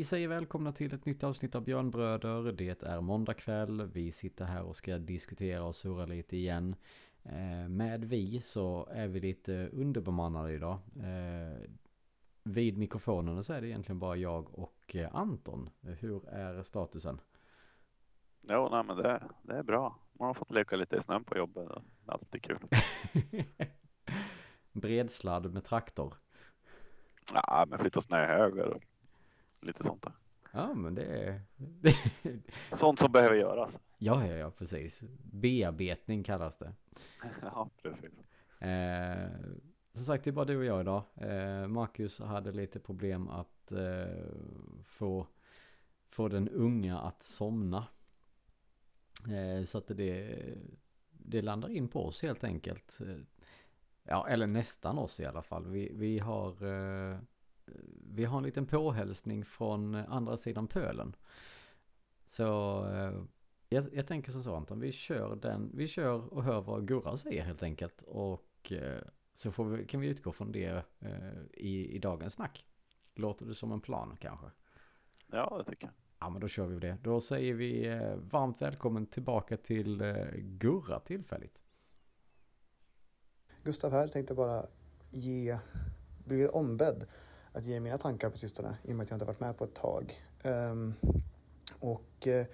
Vi säger välkomna till ett nytt avsnitt av Björnbröder. Det är måndag kväll. Vi sitter här och ska diskutera och surra lite igen. Eh, med vi så är vi lite underbemannade idag. Eh, vid mikrofonen så är det egentligen bara jag och eh, Anton. Hur är statusen? Jo, nej, men det, det är bra. Man har fått leka lite i snön på jobbet. Alltid kul. Bredsladd med traktor. Ja, men flytta snöhögar och lite sånt där. Ja, men det är... sånt som behöver göras. Ja, ja, ja, precis. Bearbetning kallas det. ja, precis. Eh, som sagt, det är bara du och jag idag. Eh, Marcus hade lite problem att eh, få, få den unga att somna. Eh, så att det, det landar in på oss helt enkelt. Ja, eller nästan oss i alla fall. Vi, vi har eh, vi har en liten påhälsning från andra sidan pölen. Så eh, jag, jag tänker som så Anton, vi kör den, vi kör och hör vad Gurra säger helt enkelt. Och eh, så får vi, kan vi utgå från det eh, i, i dagens snack. Låter det som en plan kanske? Ja, det tycker jag. Ja, men då kör vi det. Då säger vi eh, varmt välkommen tillbaka till eh, Gurra tillfälligt. Gustav här tänkte bara ge, blivit ombedd att ge mina tankar på sistone i och med att jag inte varit med på ett tag. Um, och uh,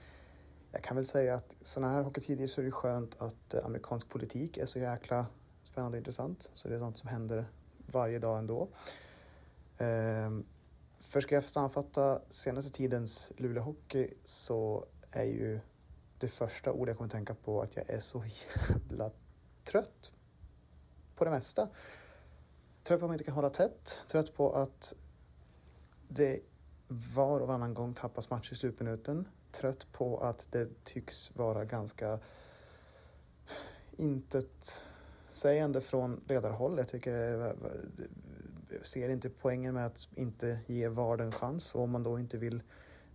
jag kan väl säga att sådana här hockeytider så är det skönt att uh, amerikansk politik är så jäkla spännande och intressant. Så det är något som händer varje dag ändå. Um, för ska jag sammanfatta senaste tidens Luleå Hockey så är ju det första ordet jag kommer tänka på att jag är så jävla trött på det mesta. Trött på att man inte kan hålla tätt, trött på att det var och varannan gång tappas match i slutminuten. Trött på att det tycks vara ganska intet sägande från ledarhåll. Jag tycker eh, jag ser inte poängen med att inte ge Vard en chans. Och om man då inte vill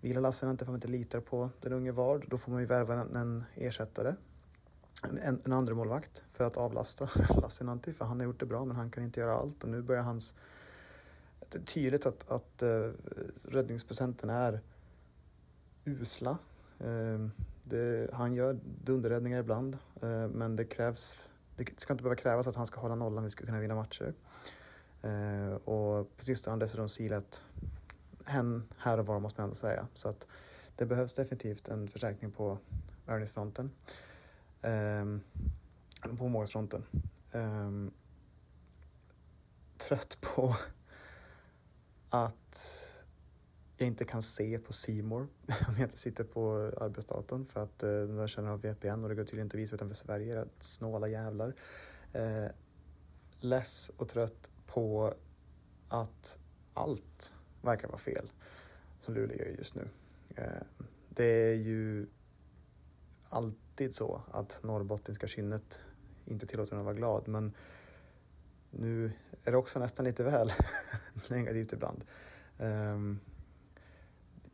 vila Lassinantti för att man inte litar på den unge Vard, då får man ju värva en ersättare. En, en andra målvakt för att avlasta Lassinantti, för han har gjort det bra men han kan inte göra allt och nu börjar hans... Det är tydligt att, att uh, räddningsprocenten är usla. Uh, det, han gör dunderräddningar ibland uh, men det krävs... Det ska inte behöva krävas att han ska hålla nollan om vi ska kunna vinna matcher. Uh, och på sistone har han dessutom silat hen här och var måste man ändå säga. Så att det behövs definitivt en förstärkning på övningsfronten. Ehm, på målvaktsfronten. Ehm, trött på att jag inte kan se på Simor om jag inte sitter på arbetsdatorn för att eh, den där känner av VPN och det går tydligen inte att visa utanför Sverige. Snåla jävlar. Eh, less och trött på att allt verkar vara fel som Luleå gör just nu. Eh, det är ju alltid så att norrbottniska kynnet inte tillåter en att vara glad men nu är det också nästan lite väl negativt ibland. Um,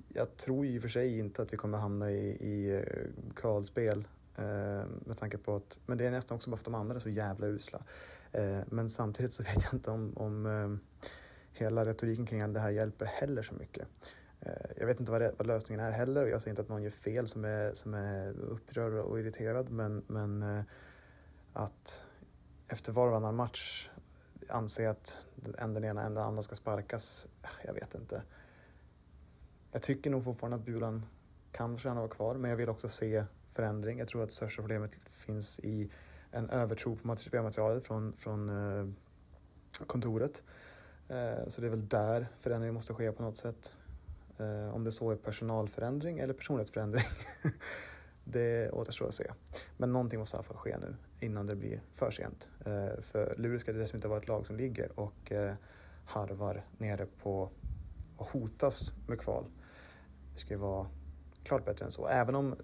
jag tror i och för sig inte att vi kommer hamna i, i eh, kvalspel uh, med tanke på att, men det är nästan också bara för att de andra är så jävla usla. Uh, men samtidigt så vet jag inte om, om uh, hela retoriken kring det här hjälper heller så mycket. Eh, jag vet inte vad, det, vad, lösningen är heller och jag säger inte att någon gör fel som är, som är upprörd och irriterad men, men eh, att efter var och varannan match anse att en den ena en den andra ska sparkas, eh, jag vet inte. Jag tycker nog fortfarande att Bulan kan förtjäna vara kvar men jag vill också se förändring. Jag tror att största problemet finns i en övertro på spelmaterialet från, från kontoret. Så det är väl där förändring måste ske på något sätt. Eh, om det så är personalförändring eller personlighetsförändring, det återstår att se. Men någonting måste i alla fall ske nu innan det blir för sent. Eh, för Luleå ska dessutom inte vara ett lag som ligger och eh, harvar nere på och hotas med kval. Det ska ju vara klart bättre än så. Även om eh,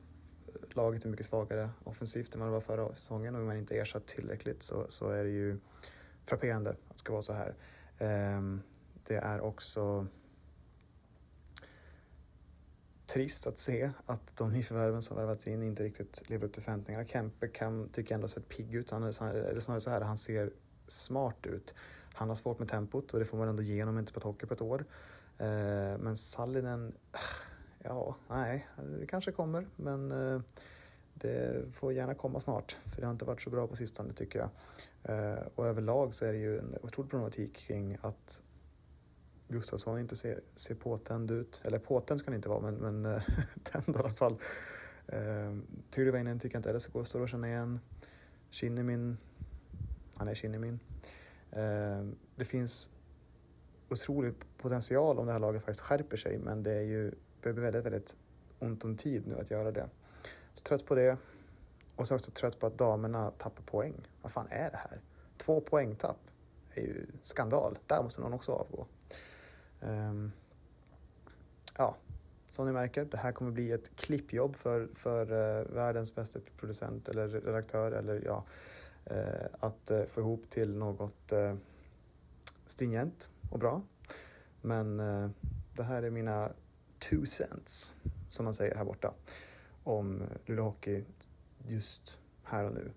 laget är mycket svagare offensivt än vad det var förra säsongen och man inte ersatt tillräckligt så, så är det ju frapperande att det ska vara så här. Ehm, det är också trist att se att de nyförvärven som värvats in inte riktigt lever upp till förväntningarna. Kempe kan, tycker jag ändå sett pigg ut. Han eller snarare så här, han ser smart ut. Han har svårt med tempot och det får man ändå ge honom inte på hockey på ett år. Eh, men Sallinen, eh, ja, nej, det kanske kommer, men eh, det får gärna komma snart, för det har inte varit så bra på sistone tycker jag. Eh, och överlag så är det ju en otrolig problematik kring att Gustafsson inte ser, ser påtänd ut. Eller påtänd ska han inte vara, men, men eh, tänd i alla fall. Eh, Tyrväinen tycker jag inte heller så står att känna igen. Kinnimin, han är Kinnimin. Eh, det finns otrolig potential om det här laget faktiskt skärper sig, men det är ju det blir väldigt, väldigt ont om tid nu att göra det. Så trött på det. Och så också trött på att damerna tappar poäng. Vad fan är det här? Två poängtapp är ju skandal. Där måste någon också avgå. Um, ja, som ni märker, det här kommer bli ett klippjobb för, för uh, världens bästa producent eller redaktör eller ja, uh, att uh, få ihop till något stringent och bra. Men det här är mina two cents, som man säger här borta, om Luleå Hockey just här och nu.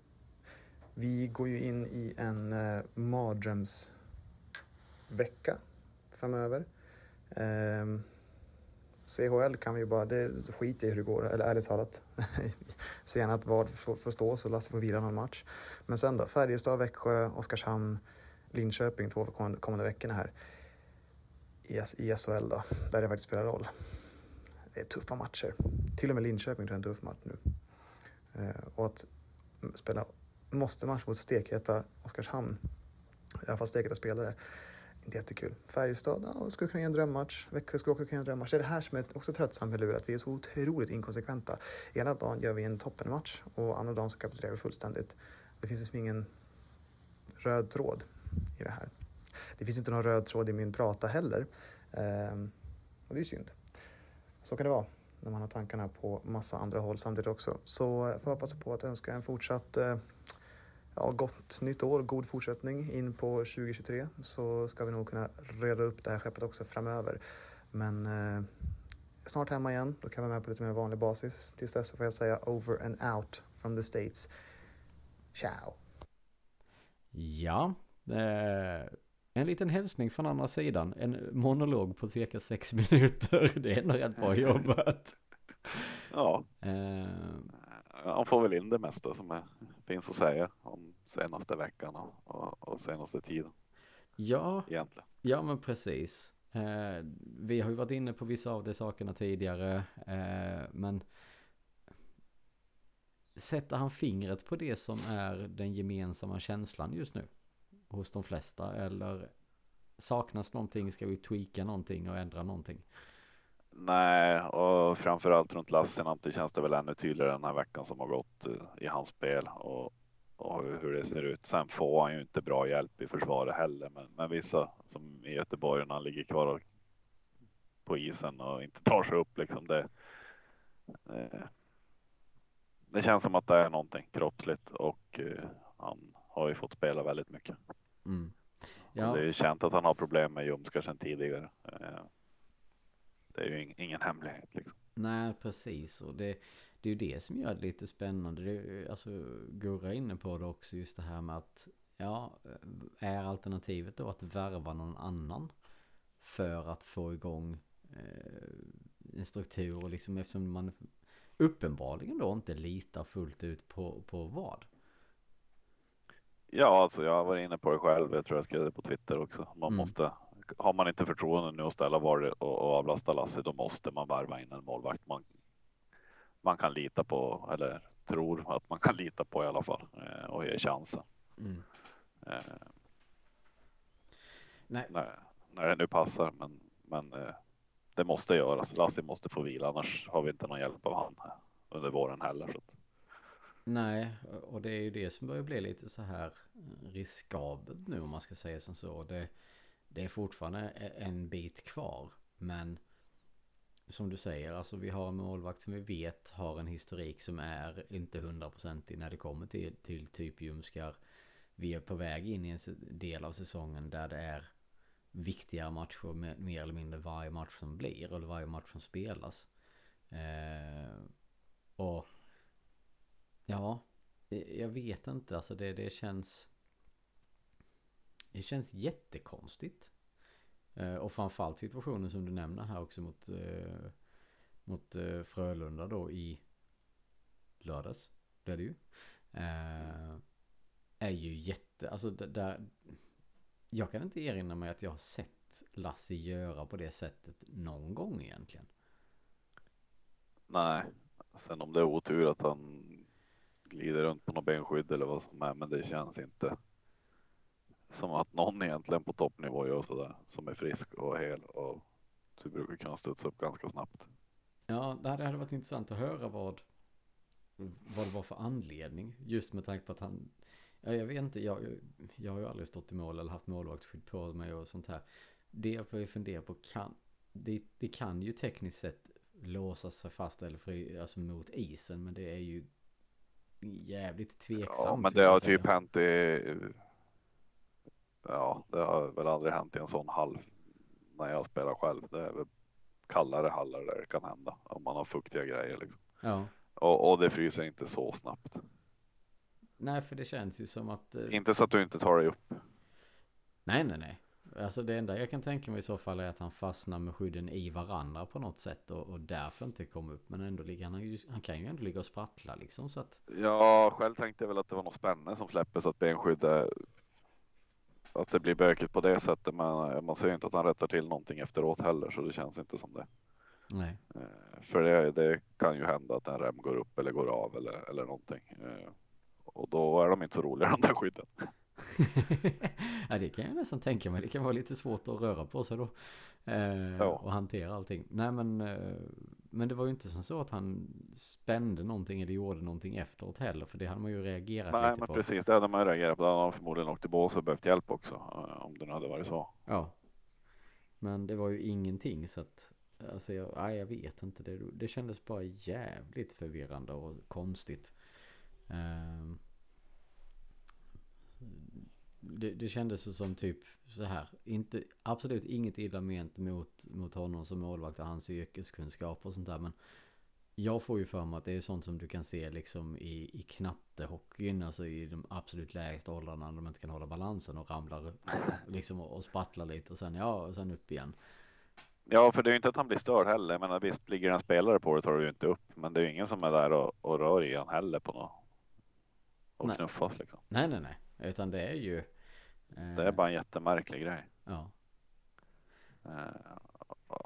Vi går ju in i en eh, mardrömsvecka framöver. Eh, CHL kan vi ju bara, det skit i hur det går, eller ärligt talat. Så gärna att Vard får, får stå så Lasse får vila någon match. Men sen då, Färjestad, Växjö, Oskarshamn, Linköping två kommande, kommande veckorna här i, i SHL då, där det faktiskt spelar roll. Det är tuffa matcher. Till och med Linköping tror jag är en tuff match nu. Eh, och att spela måste-match mot stekheta Oskarshamn, i alla fall stekheta spelare, inte jättekul. Färjestad ja, skulle kunna ge en drömmatch. Växjö skulle också kunna ge en drömmatch. Det är det här som är också tröttsamt med Luleå, att vi är så otroligt inkonsekventa. Ena dagen gör vi en toppenmatch och andra dagen så kapitulerar vi fullständigt. Det finns liksom ingen röd tråd i det här. Det finns inte någon röd tråd i min prata heller. Ehm, och det är synd. Så kan det vara när man har tankarna på massa andra håll samtidigt också. Så jag får hoppas på att önska en fortsatt eh, ja, gott nytt år, god fortsättning in på 2023 så ska vi nog kunna reda upp det här skeppet också framöver. Men eh, snart hemma igen, då kan vi vara med på lite mer vanlig basis. Tills dess så får jag säga over and out from the States. Ciao! Ja, eh, en liten hälsning från andra sidan. En monolog på cirka sex minuter. Det är ändå rätt bra jobbat. Ja. Uh, Han får väl in det mesta som är, finns att säga om senaste veckan och, och, och senaste tiden. Ja, Egentligen. ja men precis. Uh, vi har ju varit inne på vissa av de sakerna tidigare. Uh, men sätter han fingret på det som är den gemensamma känslan just nu? hos de flesta eller saknas någonting? Ska vi tweaka någonting och ändra någonting? Nej, och framförallt runt Lassinantti känns det väl ännu tydligare den här veckan som har gått eh, i hans spel och, och hur det ser ut. Sen får han ju inte bra hjälp i försvaret heller, men, men vissa som i Göteborg när han ligger kvar på isen och inte tar sig upp liksom det. Eh, det känns som att det är någonting kroppsligt och eh, han har ju fått spela väldigt mycket. Mm. Ja. Det är ju känt att han har problem med ljumskar sedan tidigare. Det är ju ingen hemlighet liksom. Nej, precis. Och det, det är ju det som gör det lite spännande. Det är, alltså, Gurra inne på det också, just det här med att ja, är alternativet då att värva någon annan för att få igång eh, en struktur och liksom eftersom man uppenbarligen då inte litar fullt ut på, på vad? Ja, alltså jag varit inne på det själv. Jag tror jag skrev det på Twitter också. Man mm. måste, har man inte förtroende nu att ställa var och, och avlasta Lasse, då måste man värva in en målvakt man, man kan lita på eller tror att man kan lita på i alla fall eh, och ge chansen. Mm. Eh, Nej. När, när det nu passar, men, men eh, det måste göras. Lasse måste få vila, annars har vi inte någon hjälp av han under våren heller. Så. Nej, och det är ju det som börjar bli lite så här riskabelt nu om man ska säga som så. Det, det är fortfarande e- en bit kvar. Men som du säger, alltså vi har en målvakt som vi vet har en historik som är inte hundraprocentig när det kommer till, till typ ljumskar. Vi är på väg in i en del av säsongen där det är viktiga matcher med, mer eller mindre varje match som blir eller varje match som spelas. Eh, och Ja, jag vet inte. Alltså det, det känns... Det känns jättekonstigt. Eh, och framförallt situationen som du nämner här också mot, eh, mot eh, Frölunda då i lördags. Det är det ju. Är ju jätte, alltså där. Jag kan inte erinra mig att jag har sett Lasse göra på det sättet någon gång egentligen. Nej, sen om det är otur att han glider runt på något benskydd eller vad som är, men det känns inte som att någon egentligen på toppnivå gör sådär som är frisk och hel och du brukar kunna studsa upp ganska snabbt. Ja, det hade varit intressant att höra vad, vad det var för anledning. Just med tanke på att han, ja, jag vet inte, jag, jag har ju aldrig stått i mål eller haft målvaktsskydd på mig och sånt här. Det jag får fundera på, kan, det, det kan ju tekniskt sett låsa sig fast eller fri, alltså mot isen, men det är ju jävligt tveksamt. Ja, men det har typ hänt i. Ja, det har väl aldrig hänt i en sån hall när jag spelar själv. Det är väl kallare hallar där det kan hända om man har fuktiga grejer liksom. Ja. Och, och det fryser inte så snabbt. Nej, för det känns ju som att... eh, Inte så att du inte tar dig upp. Nej, nej, nej. Alltså det enda jag kan tänka mig i så fall är att han fastnar med skydden i varandra på något sätt och, och därför inte kommer upp. Men ändå ligger han ju, han kan ju ändå ligga och sprattla liksom så att... Ja, själv tänkte jag väl att det var något spänne som släpper så att benskyddet att det blir bökigt på det sättet. Men man ser ju inte att han rättar till någonting efteråt heller, så det känns inte som det. Nej. Eh, För det, det kan ju hända att en rem går upp eller går av eller, eller någonting. Eh, Och då är de inte så roliga de där skydden. ja, det kan jag nästan tänka mig. Det kan vara lite svårt att röra på sig då. Eh, Ja. Och hantera allting. Nej, men, eh, men det var ju inte som så att han spände någonting eller gjorde någonting efteråt heller. För det hade man ju reagerat Nej, lite men på. precis. Det hade man ju reagerat på. Då hade han förmodligen åkt i bås och behövt hjälp också. eh, Om det nu hade varit så. Ja. Men det var ju ingenting så att Alltså jag, nej, jag vet inte. Det, det kändes bara jävligt förvirrande och konstigt. Ehm. Det, det kändes som typ så här. Inte, absolut inget illa ment mot, mot honom som målvakt och hans yrkeskunskap och sånt där. Men jag får ju för mig att det är sånt som du kan se liksom i, i knattehockeyn. Alltså i de absolut lägsta åldrarna när de inte kan hålla balansen och ramlar liksom och, och sprattlar lite och sen ja, och sen upp igen. Ja, för det är ju inte att han blir störd heller. Jag menar, visst ligger en spelare på det tar du ju inte upp. Men det är ju ingen som är där och, och rör i han heller på något. Och Nej. knuffas liksom. Nej, nej, nej. Utan det är ju... eh, Det är bara en jättemärklig grej. Ja. Eh,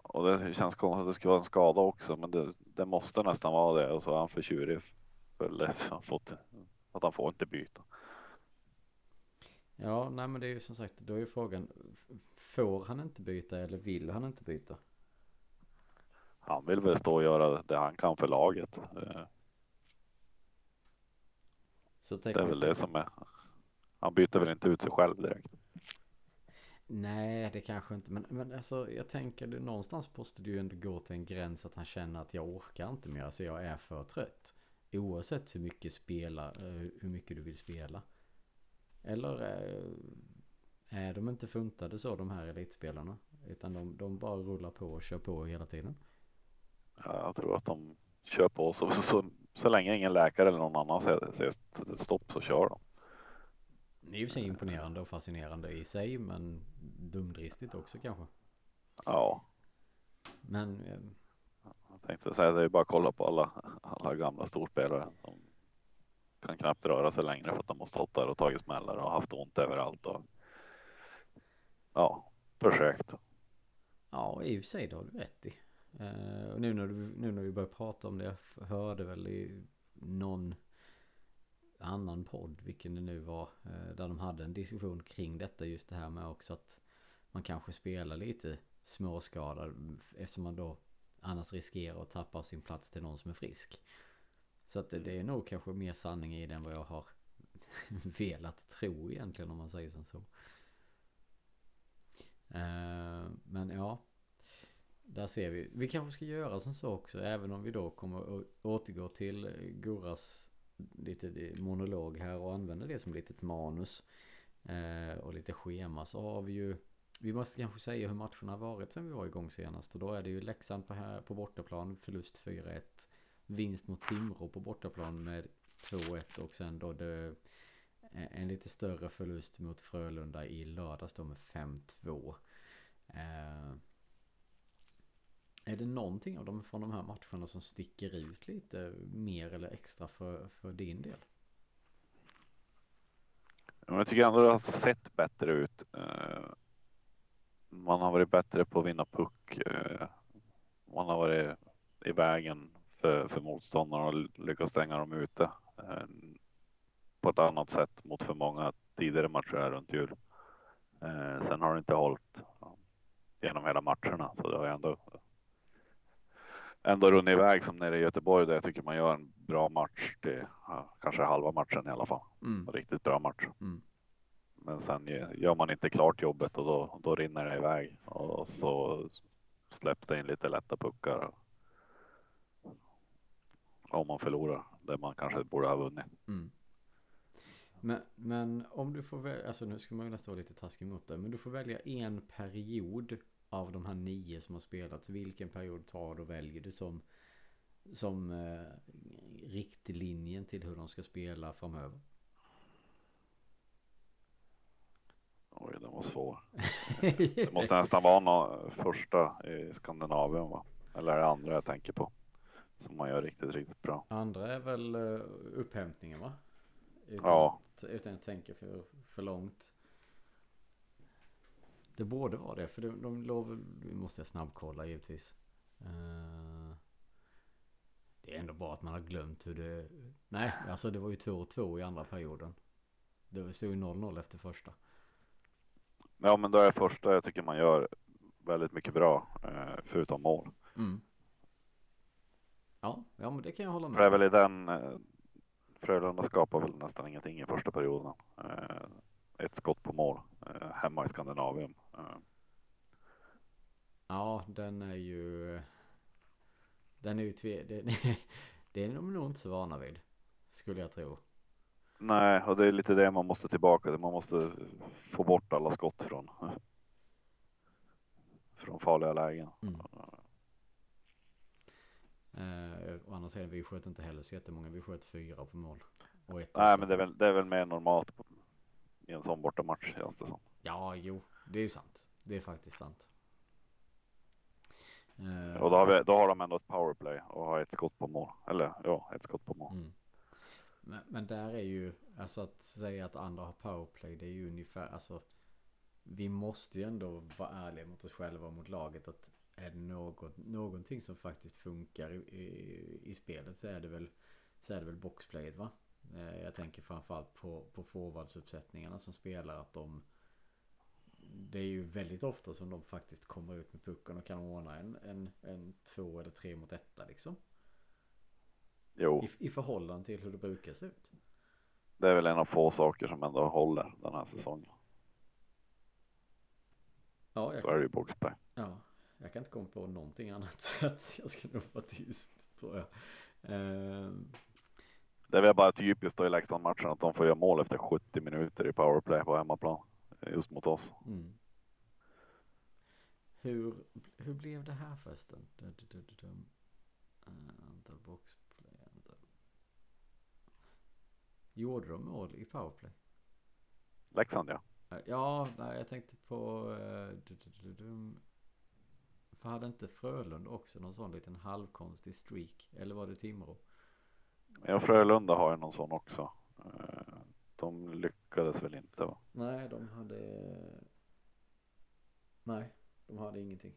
och det känns konstigt att det ska vara en skada också. Men det, det måste nästan vara det. Och så är han för tjurig. För lätt för han fått, att han får inte byta. Ja, nej men det är ju som sagt, då är ju frågan. Får han inte byta eller vill han inte byta? Han vill väl stå och göra det han kan för laget. Eh, Så Det är väl det som är. Han byter väl inte ut sig själv direkt. Nej, det kanske inte. Men, men alltså, jag tänker det någonstans måste det ju ändå gå till en gräns att han känner att jag orkar inte mer. Alltså jag är för trött. Oavsett hur mycket spela, eh, hur mycket du vill spela. Eller eh, är de inte funtade så de här elitspelarna? Utan de, de bara rullar på och kör på hela tiden. Ja, Jag tror att de kör på så, så, så länge ingen läkare eller någon annan säger, stopp så kör de. Det är ju så imponerande och fascinerande i sig men dumdristigt också kanske. Ja, Men eh, jag tänkte säga det är bara att kolla på alla, alla gamla storspelare som kan knappt röra sig längre för att de har stått där och tagit smällar och haft ont överallt och ja, försökt. ja, i och för sig det har du rätt i. Eh, och nu när, du, nu när vi börjar prata om det, jag hörde väl i någon annan podd, vilken det nu var, eh, där de hade en diskussion kring detta, just det här med också att man kanske spelar lite småskadad eftersom man då annars riskerar att tappa sin plats till någon som är frisk. Så att det, det är nog kanske mer sanning i den vad jag har velat tro egentligen om man säger som så. Eh, men ja, där ser vi. Vi kanske ska göra som så också, även om vi då kommer att återgå till Gurras lite monolog här och använder det som litet manus. Eh, och lite schema. Så har vi ju vi måste kanske säga hur matcherna har varit sen vi var igång senast. Och då är det ju Leksand på, här, på bortaplan förlust 4-1 vinst mot Timrå på bortaplan med 2-1 och sen då det, eh, en lite större förlust mot Frölunda i lördags då med 5-2 Eh, är det någonting av dem från de här matcherna som sticker ut lite mer eller extra för, för din del? Jag tycker ändå det har sett bättre ut. Eh, man har varit bättre på att vinna puck. Eh, man har varit i vägen för, för motståndarna och lyckats stänga dem ute eh, på ett annat sätt mot för många tidigare matcher här runt jul. Sen har det inte hållit genom hela matcherna så det har ändå ändå runnit iväg som nere i Göteborg där jag tycker man gör en bra match till ja, kanske halva matchen i alla fall. Mm. Riktigt bra match. Mm. Men sen gör man inte klart jobbet och då, då rinner det iväg och så släpps det in lite lätta puckar. Om man förlorar där man kanske borde ha vunnit. Mm. Men, men om du får välja, alltså nu ska man ju nästan vara lite taskig mot det, men du får välja en period av de här nio som har spelats. Vilken period tar du och väljer du som, som eh, riktlinjen till hur de ska spela framöver? Oj, den var svår. Det måste nästan vara någon första i Skandinavien va? Eller det andra jag tänker på? Som man gör riktigt, riktigt bra. Andra är väl uh, upphämtningen va? Utan ja. Utan att tänka för, för långt. Det borde vara det. För de, de låg Vi måste snabbkolla givetvis. Uh, det är ändå bra att man har glömt hur det... Nej, alltså det var ju 2-2 i andra perioden. Det stod ju 0-0 efter första. Ja, men då är första jag tycker man gör väldigt mycket bra, eh, förutom mål. Mm. Ja, ja, men det kan jag hålla med. För det är väl i den, eh, Frölunda skapar väl nästan ingenting i första perioden. Ett skott på mål hemma i Skandinavien. Ja, den är ju, den är ju tve, det, det är de nog inte så vana vid, skulle jag tro. Nej, och det är lite det man måste tillbaka till. Man måste få bort alla skott från från farliga lägen. Mm. Eh, å andra sidan, vi sköt inte heller så jättemånga. Vi sköt fyra på mål. Och ett Nej, men det är, väl, det är väl mer normalt i en sån bortamatch känns det som. Ja, jo, det är ju sant. Det är faktiskt sant. Eh, och då har, vi, då har de ändå ett powerplay och har ett skott på mål. Eller ja, ett skott på mål. Mm. Men, men där är ju, alltså att säga att andra har powerplay, det är ju ungefär, alltså vi måste ju ändå vara ärliga mot oss själva och mot laget att är det något, någonting som faktiskt funkar i, i, i spelet så är det väl så är det väl boxplayet va? Eh, jag tänker framförallt på, på forwardsuppsättningarna som spelar att de Det är ju väldigt ofta som de faktiskt kommer ut med pucken och kan ordna en, en, en två eller tre mot etta liksom. Jo. I, I förhållande till hur det brukar se ut. Det är väl en av få saker som ändå håller den här säsongen. Ja, jag så kan... är det ju boxplay. Ja, jag kan inte komma på någonting annat. Så att jag ska nog vara tyst, tror jag. Um... Det är väl bara typiskt då i Leksand-matchen att de får göra mål efter 70 minuter i powerplay på hemmaplan. Just mot oss. Mm. Hur, hur blev det här förresten? Antal box Gjorde de mål i powerplay? Leksand ja. Ja, nej, jag tänkte på... För hade inte Frölunda också någon sån liten halvkonstig streak? Eller var det Timrå? Ja, Frölunda har ju någon sån också. Eh, de lyckades väl inte va? Nej, de hade... Nej, de hade ingenting.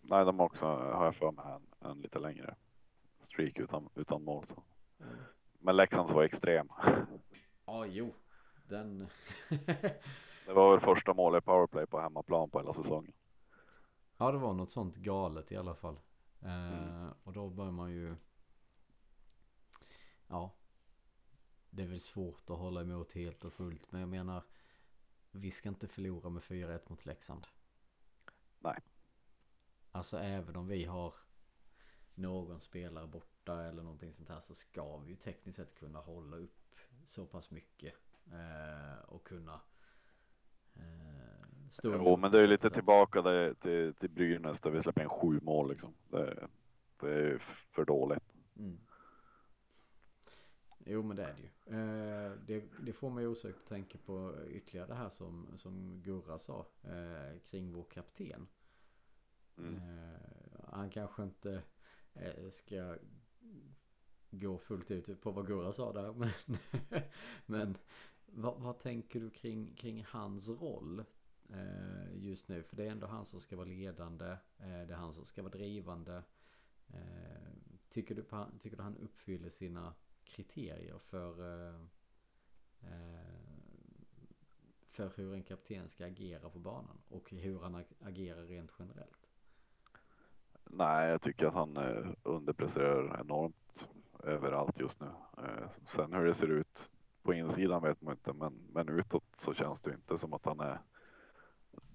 Nej, de också har jag för mig en, en lite längre streak utan, utan mål. Så. Mm. Men Leksands var extrem. Ja, jo. Den... det var väl första målet i powerplay på hemmaplan på hela säsongen. Ja, det var något sånt galet i alla fall. Eh, mm. Och då bör man ju... Ja. Det är väl svårt att hålla emot helt och fullt. Men jag menar. Vi ska inte förlora med 4-1 mot Leksand. Nej. Alltså även om vi har någon spelare borta eller någonting sånt här så ska vi ju tekniskt sett kunna hålla upp så pass mycket. Eh, och kunna eh, stå Jo men det är lite tillbaka där, till, till Brynäs där vi släpper in sju mål liksom. Det, det är för dåligt. Mm. Jo men det är det ju. Eh, det, det får mig osökt att tänka på ytterligare det här som, som Gurra sa eh, kring vår kapten. Mm. Eh, han kanske inte ska gå fullt ut på vad Gurra sa där. Men, men vad, vad, tänker du kring, kring hans roll just nu? För det är ändå han som ska vara ledande. Det är han som ska vara drivande. Tycker, du tycker du han uppfyller sina kriterier för eh, eh, för hur en kapten ska agera på banan och hur han agerar rent generellt? Nej, jag tycker att han eh, underpresterar enormt överallt just nu. Sen hur det ser ut på insidan vet man inte, men, men utåt så känns det inte som att han är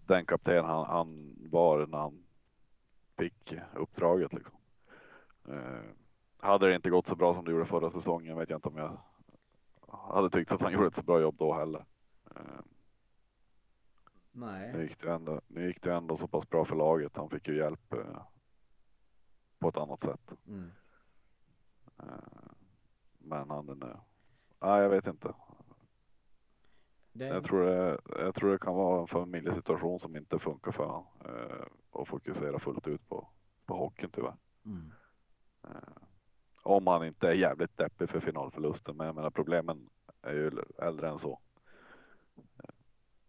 den kapten han, han var när han fick uppdraget. Liksom. Hade det inte gått så bra som det gjorde förra säsongen vet jag inte om jag hade tyckt att han gjorde ett så bra jobb då heller. Eh, Nej. Nu gick, det ändå, nu gick det ändå så pass bra för laget. Han fick ju hjälp eh, på ett annat sätt. Mm. Eh, men han, är Nej, jag vet inte. Det... Jag, tror det, jag tror det kan vara en familjesituation som inte funkar för honom eh, och fokusera fullt ut på, på hockeyn tyvärr. Mm. Eh, om han inte är jävligt deppig för finalförlusten, men jag menar problemen är ju äldre än så.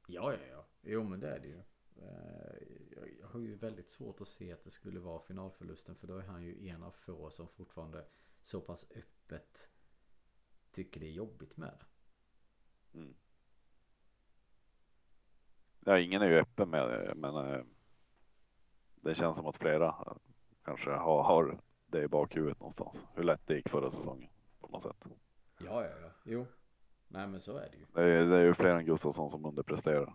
Ja, ja, ja. Jo, men det är det ju. Eh, jag har ju väldigt svårt att se att det skulle vara finalförlusten för då är han ju en av få som fortfarande så pass öppet tycker det är jobbigt med det. Mm. Ja, ingen är ju öppen med det, men eh, det känns som att flera kanske har, har det i bakhuvudet någonstans. Hur lätt det gick förra säsongen på något sätt. Ja, ja, ja. Jo. Nej, men så är det ju. Det är, det är ju fler än Gustafsson som underpresterar.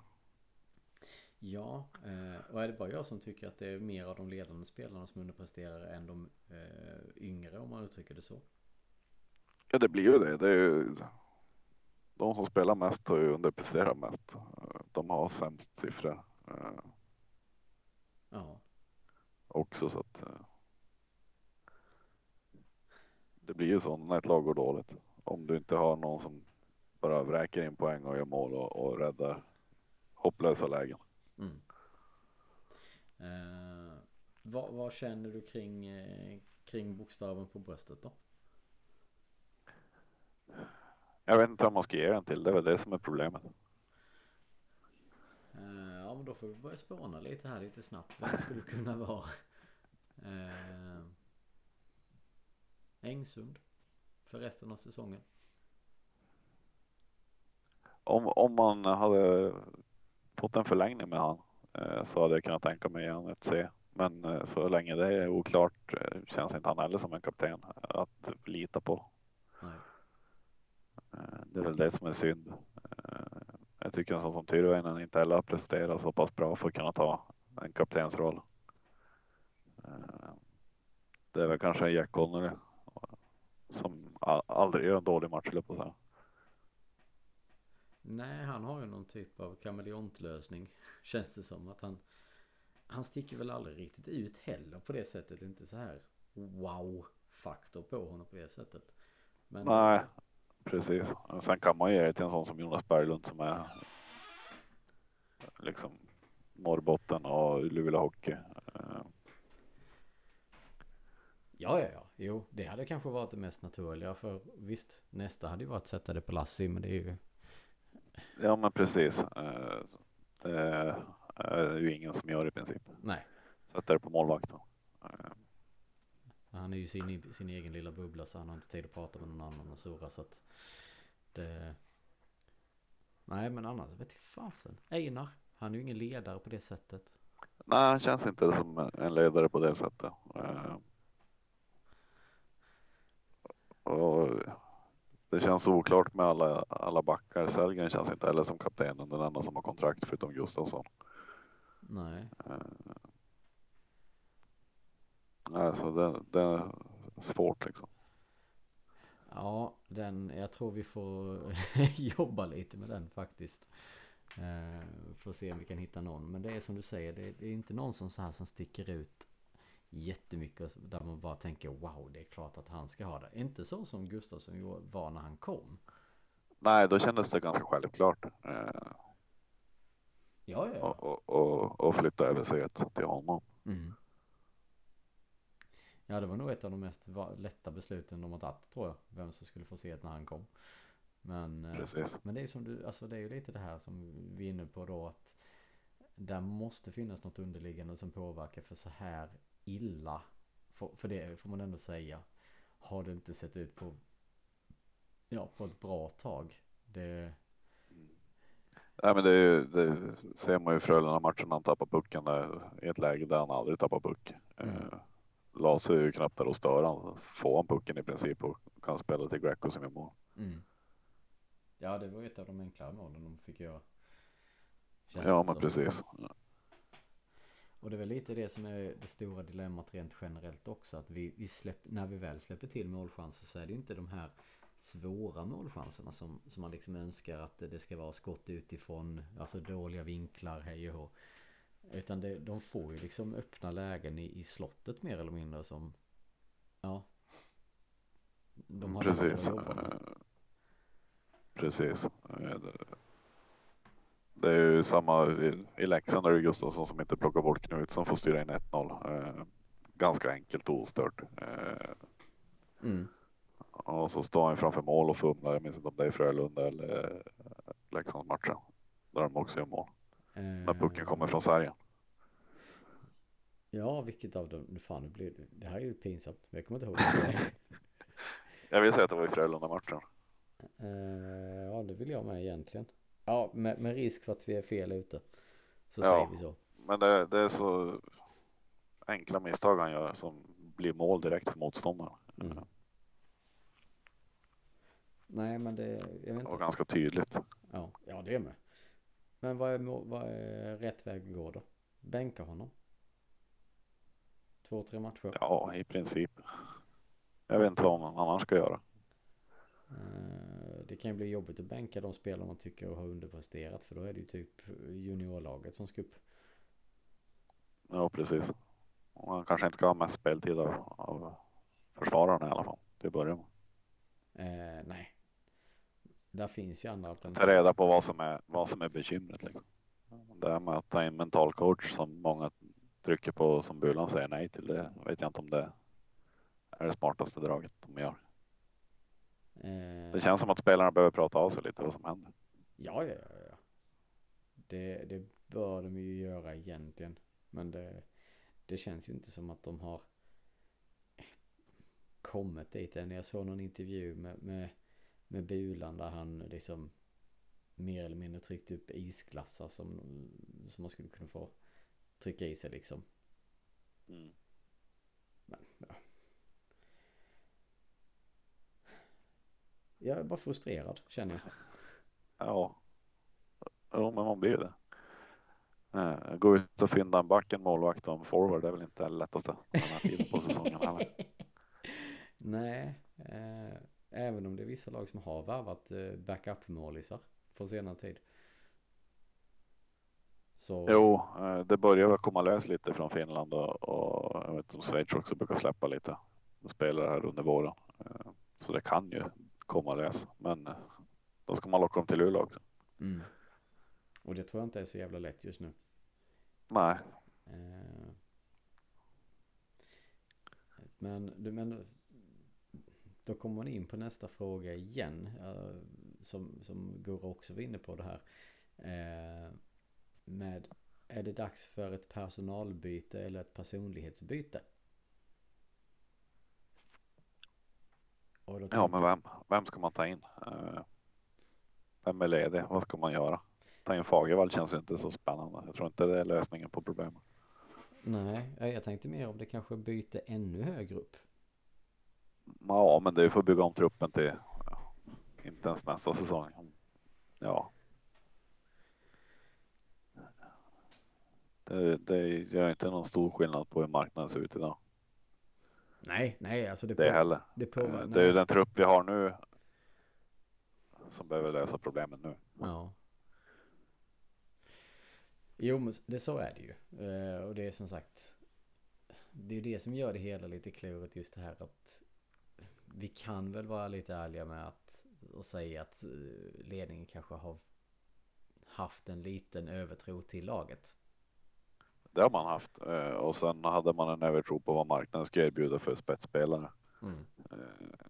Ja, eh, och är det bara jag som tycker att det är mer av de ledande spelarna som underpresterar än de eh, yngre om man uttrycker det så? Ja, det blir ju det. Det är ju de som spelar mest har ju underpresterat mest. De har sämst siffror. Eh, ja. Också så att. Eh, det blir ju så när ett lag går dåligt. Om du inte har någon som bara vräker in poäng och gör mål och, och räddar hopplösa lägen. Mm. Eh, vad, vad, känner du kring, eh, kring bokstaven på bröstet då? Jag vet inte vad man ska ge den till. Det är väl det som är problemet. Uh, ja men då får vi börja spåna lite här lite snabbt. Vem skulle kunna vara? Engsund. För resten av säsongen. Om, om man hade fått en förlängning med han uh, så hade jag kunnat tänka mig han ett C. Men så länge det är oklart känns inte han heller som en kapten att lita på. Eh, det är väl det som är synd. Eh, jag tycker en sån som Tyrväinen inte heller har presterat så pass bra för att kunna ta en kaptensroll. Eh, det är väl kanske Jack Connery som aldrig gör en dålig match, på så Nej, han har ju någon typ av kameleontlösning känns det som att han han sticker väl aldrig riktigt ut heller på det sättet. Inte så här wow faktor på honom på det sättet. Men Nej, Precis. Sen kan man ge det till en sån som Jonas Berglund som är liksom Norrbotten och Luleå Hockey. Ja, ja, ja. Jo, det hade kanske varit det mest naturliga för visst, nästa hade ju varit att sätta det på Lassi, men det är ju. Ja, men precis. Eh, det är ju ingen som gör i princip. Nej. Sätta det på målvakten. Eh. Han är ju sin, sin egen lilla bubbla så han har inte tid att prata med någon annan och surra så att det... Nej men annars vet jag fasen. Einar, han är ju ingen ledare på det sättet. Nej, han känns inte som en ledare på det sättet. Och det känns oklart med alla, alla backar. Sellgren känns inte heller som kaptenen, den enda som har kontrakt förutom Gustafsson. Nej. Alltså det, det är svårt liksom. Ja, den, jag tror vi får jobba lite med den faktiskt. Eh, för att se om vi kan hitta någon. Men det är som du säger, det, det, är inte någon som så här som sticker ut jättemycket där man bara tänker wow det är klart att han ska ha det. Inte så som Gustafsson var när han kom. Nej, då kändes det ganska självklart. Eh, Ja, ja, och, och, och, och flytta över C till honom. Mm. Ja, det var nog ett av de mest lätta besluten de har tagit tror jag. Vem som skulle få se det när han kom. Men, eh, men det är ju som du, alltså det är ju lite det här som vi är inne på då att där måste finnas något underliggande som påverkar för så här illa, för, för det får man ändå säga, har det inte sett ut på, ja, på ett bra tag. Det, Nej, men det, är ju- det ser man ju Frölunda-matchen när han tappar pucken där, i ett läge där han aldrig tappar puck. Mm. Eh, Lasse är ju knappt där och stör han. Får han pucken i princip och kan spela till Greco som gör mål. mm. Ja, det var ett av de enklare målen de fick göra. Känns Ja, men som. precis. Och det är väl lite det som är det stora dilemmat rent generellt också. Att vi, vi släpp, när vi väl släpper till målchanser så är det inte de här svåra målchanserna som, som man liksom önskar att det, ska vara skott utifrån. Alltså dåliga vinklar, hej och hå. Utan det, de får ju liksom öppna lägen i, i slottet mer eller mindre som... Ja. De har Precis. Precis. Eh, det- är ju samma i, i Leksand är det Gustafsson som inte plockar bort Knut som får styra in 1-0. Eh, ganska enkelt och ostört. Eh, Mm. och så står han framför mål och fumlar. Jag minns inte om det är Frölunda eller eh, Leksandsmatchen. Där de också gör mål. När pucken kommer från sargen. Ja, vilket av dem? Fan, det, blir, det här är ju pinsamt. Men jag kommer inte ihåg. det. Jag vill säga att det var i Frölunda-matchen. Eh, ja, det vill jag med egentligen. Ja, med, med risk för att vi är fel ute. Så Ja. säger vi så. Men det, det är så enkla misstag han gör som blir mål direkt för motståndaren. Mm. Nej, men det, jag vet Det var inte. ganska tydligt. Ja, ja det är med. Men vad är, vad är rätt väg att gå då? Bänka honom? Två, tre matcher? Ja, i princip. Jag vet inte vad man annars ska göra. Det kan ju bli jobbigt att bänka de spelare man tycker har underpresterat. För då är det ju typ juniorlaget som ska upp. Ja, precis. Man kanske inte ska ha mest speltid av, av försvararna i alla fall. Till att börja med. Eh, nej. Där finns ju andra Ta alternativ. reda på vad som är, vad som är bekymret. Liksom. Det här med att ta in mental coach som många trycker på som Bulan säger nej till. Det vet jag inte om det är det smartaste draget de gör. Eh, Det känns som att spelarna behöver prata av sig lite vad som händer. Ja, ja, ja, ja. Det, det bör de ju göra egentligen. Men det, det känns ju inte som att de har kommit dit än. Jag såg någon intervju med, med, med Bulan där han liksom mer eller mindre tryckte upp isglassar som, som man skulle kunna få trycka i sig liksom. Mm. Men, ja. Jag är bara frustrerad känner jag. Ja. Jo, men man blir ju det. Eh, Gå ut och fynda en back, en målvakt och en forward det är väl inte det lättaste den här tiden på säsongen heller. Nej, eh, även om det är vissa lag som har värvat eh, backup-målisar på senare tid. Så, Jo, eh, det börjar väl komma lös lite från Finland och, och jag vet om Schweiz också brukar släppa lite spelare här under våren. Så det kan ju komma lös, men eh, då ska man locka dem till Luleå också. mm. Och det tror jag inte är så jävla lätt just nu. Nej, Eh, men, men då kommer man in på nästa fråga igen. eh, som, som Gurra också var inne på det här. Med, är det dags för ett personalbyte eller ett personlighetsbyte? Och då ja, men vem? Vem ska man ta in? Eh, Vem är ledig? Vad ska man göra? Ta in Fagervall känns ju inte så spännande. Jag tror inte det är lösningen på problemet. Nej, ja, jag tänkte mer om det kanske byter ännu högre upp. Ja, men det är för att bygga om truppen till ja, inte ens nästa säsong. Ja. Det, det gör inte någon stor skillnad på hur marknaden ser ut idag. Nej, nej, alltså det, Det på- heller. det påverkar. Eh, Det är ju den trupp vi har nu som behöver lösa problemen nu. Ja. Jo, men det så är det ju. Eh, och det är som sagt. det är det som gör det hela lite klurigt just det här att vi kan väl vara lite ärliga med att och säga att eh, ledningen kanske har haft en liten övertro till laget. Det har man haft eh, och sen hade man en övertro på vad marknaden ska erbjuda för spetsspelare. Mm. Eh,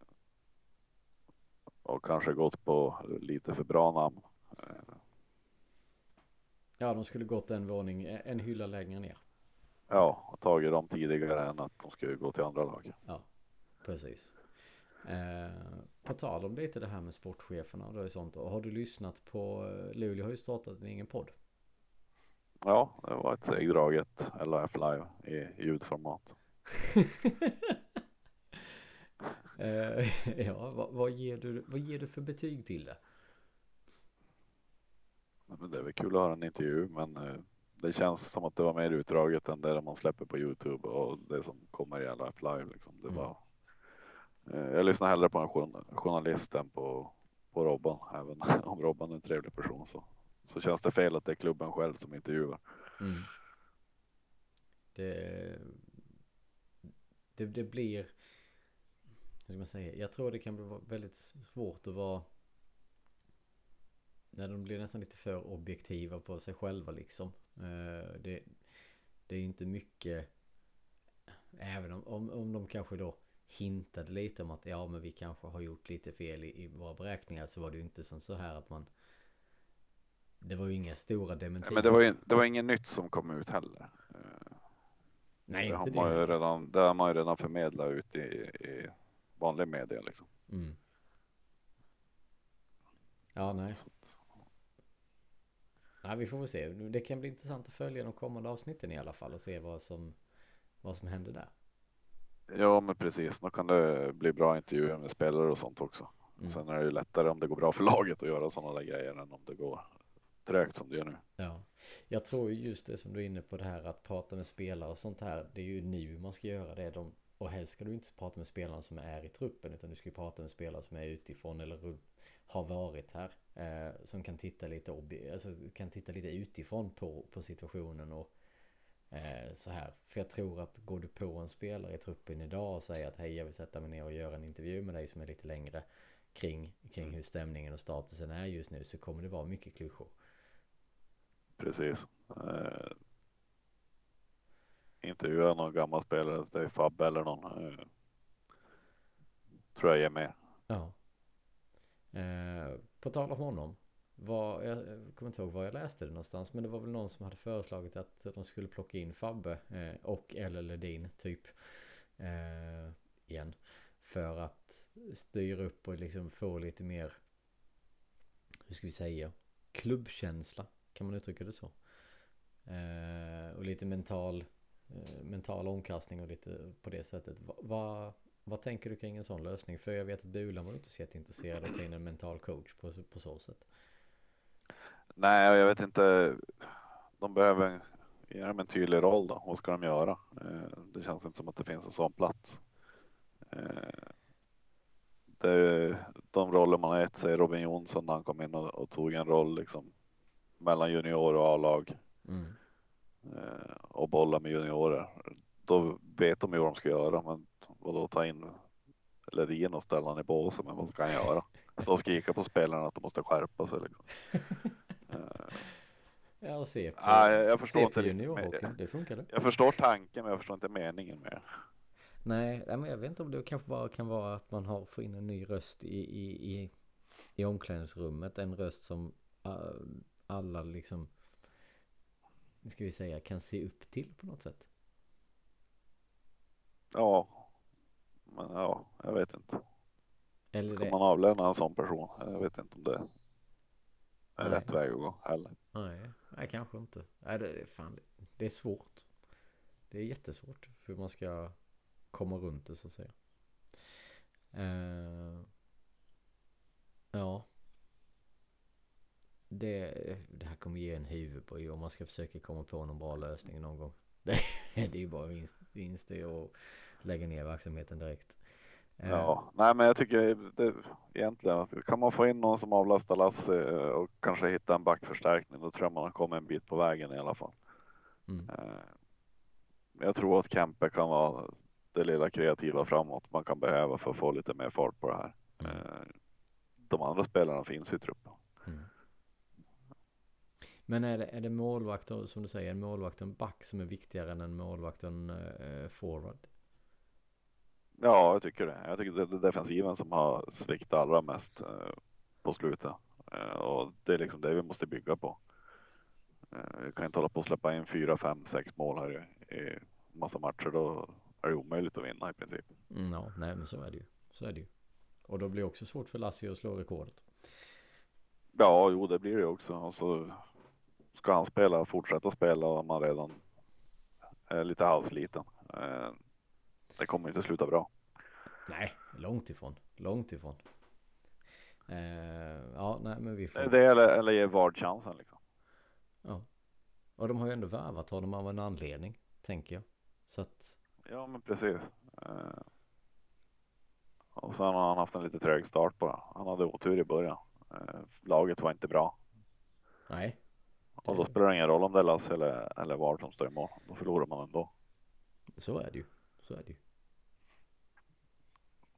och kanske gått på lite för bra namn. Eh, Ja, de skulle gått en våning, en hylla längre ner. Ja, och tagit dem tidigare än att de skulle gå till andra lag. Ja, precis. Eh, på tal om lite det här med sportcheferna och sånt. Och har du lyssnat på, Luleå har ju startat en egen podd. Ja, det var ett segdraget LAF live i ljudformat. eh, ja, vad, vad, ger du, vad ger du för betyg till det? Men det är väl kul att höra en intervju, men eh, det känns som att det var mer utdraget än det man släpper på Youtube och det som kommer i LAF live. Liksom. Det Mm. var, eh, jag lyssnar hellre på en journa- journalist än på, på Robban, även om Robban är en trevlig person så, så känns det fel att det är klubben själv som intervjuar. Mm. Det, det, det blir, hur ska man säga, jag tror det kan bli väldigt svårt att vara när de blir nästan lite för objektiva på sig själva liksom. Eh, det, det är inte mycket, även om, om, om de kanske då hintade lite om att ja men vi kanske har gjort lite fel i, i våra beräkningar så var det ju inte som så här att man det var ju inga stora dementier. Men det var, ju, det var inget nytt som kom ut heller. Eh, Nej, det, har inte man ju det. redan, det har man ju redan förmedlat ut i, i vanlig media liksom. Mm. Ja, nej. Nej. Vi får väl se. Det kan bli intressant att följa de kommande avsnitten i alla fall och se vad som, vad som händer där. Ja, men precis. Då kan det bli bra intervjuer med spelare och sånt också. Mm. Sen är det ju lättare om det går bra för laget att göra sådana där grejer än om det går trögt som det gör nu. Ja. Jag tror ju just det som du är inne på det här att prata med spelare och sånt här. Det är ju nu man ska göra det. De, och helst ska du inte prata med spelarna som är i truppen utan du ska ju prata med spelare som är utifrån eller har varit här. Eh, som kan titta lite alltså kan titta lite utifrån på, på situationen och eh, så här. För jag tror att går du på en spelare i truppen idag och säger att hej jag vill sätta mig ner och göra en intervju med dig som är lite längre kring, kring hur stämningen och statusen är just nu så kommer det vara mycket klyschor. Precis. Eh, intervjua någon gammal spelare, det är Fabbe eller någon. Eh, tror jag ger mer. Ja. Eh, på tal om honom. Var, jag kommer inte ihåg var jag läste det någonstans. Men det var väl någon som hade föreslagit att de skulle plocka in Fabbe eh, och eller Ledin typ. Eh, igen. För att styra upp och liksom få lite mer. Hur ska vi säga? Klubbkänsla. Kan man uttrycka det så? Eh, och lite mental. Eh, mental omkastning och lite på det sättet. Va, va, vad tänker du kring en sån lösning? För jag vet att Bulan var inte så jätteintresserad av att ta in en mental coach på, på så sätt. Nej, jag vet inte. De behöver ge dem en tydlig roll då. Vad ska de göra? Eh, det känns inte som att det finns en sån plats. Eh, det är de roller man har gett sig. Robin Jonsson när han kom in och, och tog en roll liksom mellan junior och A-lag Mm. eh, och bolla med juniorer. Då vet de ju vad de ska göra, men vadå ta in Ledin och ställa honom i båset, men vad ska han göra? Stå och skrika på spelarna att de måste skärpa sig liksom. Eh, Ja, och se på, Nej, jag- jag förstår inte juniorhockeyn. Det funkar det. Jag förstår tanken, men jag förstår inte meningen med det. Nej, nej, men jag vet inte om det kanske bara kan vara att man har får in en ny röst i, i, i, i omklädningsrummet. En röst som uh, alla liksom, nu ska vi säga, kan se upp till på något sätt. Ja, men ja, jag vet inte. Eller Ska det, man avlöna en sån person? Jag vet inte om det är Nej. rätt väg att gå heller. nej, nej, kanske inte. Nej, det, det, fan, det, är svårt. Det är jättesvårt hur man ska komma runt det så att säga. Eh, ja. Det, det här kommer ge en huvudbry om man ska försöka komma på någon bra lösning någon gång. Det, det är ju bara vinst, vinst och lägga ner verksamheten direkt. Eh, Ja, nej, men jag tycker det, egentligen kan man få in någon som avlastar Lasse eh, och kanske hitta en backförstärkning, då tror jag man har kommit en bit på vägen i alla fall. Mm. Eh, jag tror att Kempe kan vara det lilla kreativa framåt man kan behöva för att få lite mer fart på det här. Mm. De andra spelarna finns i truppen. Mm. Men är det, är det målvakt som du säger, en målvakt och en back som är viktigare än en målvakt och en eh, forward? Ja, jag tycker det. Jag tycker det är defensiven som har sviktat allra mest eh, på slutet. Eh, och det är liksom det vi måste bygga på. Eh, vi kan inte hålla på att släppa in fyra, fem, sex mål här i, i massa matcher. Då är det omöjligt att vinna i princip. Mm, ja, nej men så är det ju. Så är det ju. Och då blir det också svårt för Lassie att slå rekordet. Ja, jo, det blir det också. Och så ska han spela, fortsätta spela om man redan är lite halvsliten. Eh, det kommer inte sluta bra. Nej, långt ifrån. Långt ifrån. Eh, ja, nej men vi får. Det eller, eller ge Vard chansen liksom. Ja. Och de har ju ändå värvat honom av en anledning, tänker jag. Så att, Ja, men precis. Eh, och sen har han haft en lite trög start bara. Han hade otur i början. Laget var inte bra nej. Och då spelar det ingen roll om det är Lasse eller, eller Vard som står i mål. Då förlorar man ändå. Så är det ju. Så är det ju.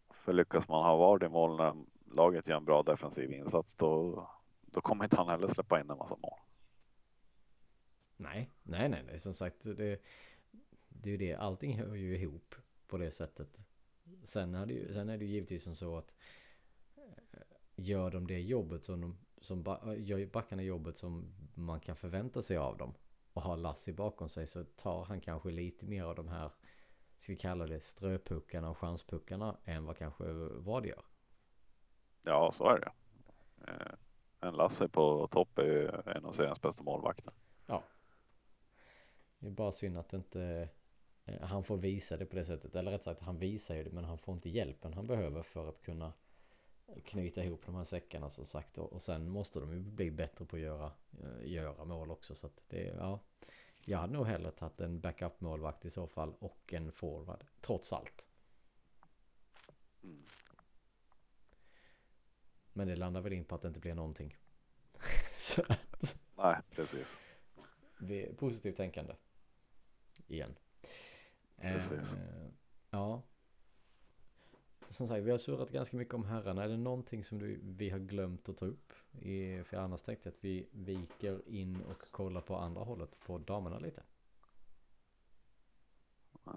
För lyckas man ha Vard i mål när laget gör en bra defensiv insats då, då kommer inte han heller släppa in en massa mål. Nej, nej, nej, nej. Som sagt, det, det är ju det. Allting hör ju ihop på det sättet. Sen är det ju, sen är det ju givetvis som så att eh, gör de det jobbet som de, som ba, gör backarna jobbet som man kan förvänta sig av dem och har Lassie bakom sig så tar han kanske lite mer av de här ska vi kalla det ströpuckarna och chanspuckarna än vad kanske vad gör. Ja, så är det. Eh, en Lasse på topp är ju en av seriens bästa målvakter. Det är bara synd att inte eh, han får visa det på det sättet. Eller rätt sagt, han visar ju det men han får inte hjälpen han behöver för att kunna knyta ihop de här säckarna som sagt. Och, och sen måste de ju bli bättre på att göra, eh, göra mål också. Så att det, ja. Jag hade nog hellre tagit en backup målvakt i så fall och en forward. Trots allt. Mm. Men det landar väl in på att det inte blir någonting. så Nej, precis. vi positivt tänkande. Igen. Precis. Eh, ja. Som sagt, vi har surrat ganska mycket om herrarna. Är det någonting som du, vi har glömt att ta upp? I, för annars tänkte jag att vi viker in och kollar på andra hållet på damerna lite. Uh,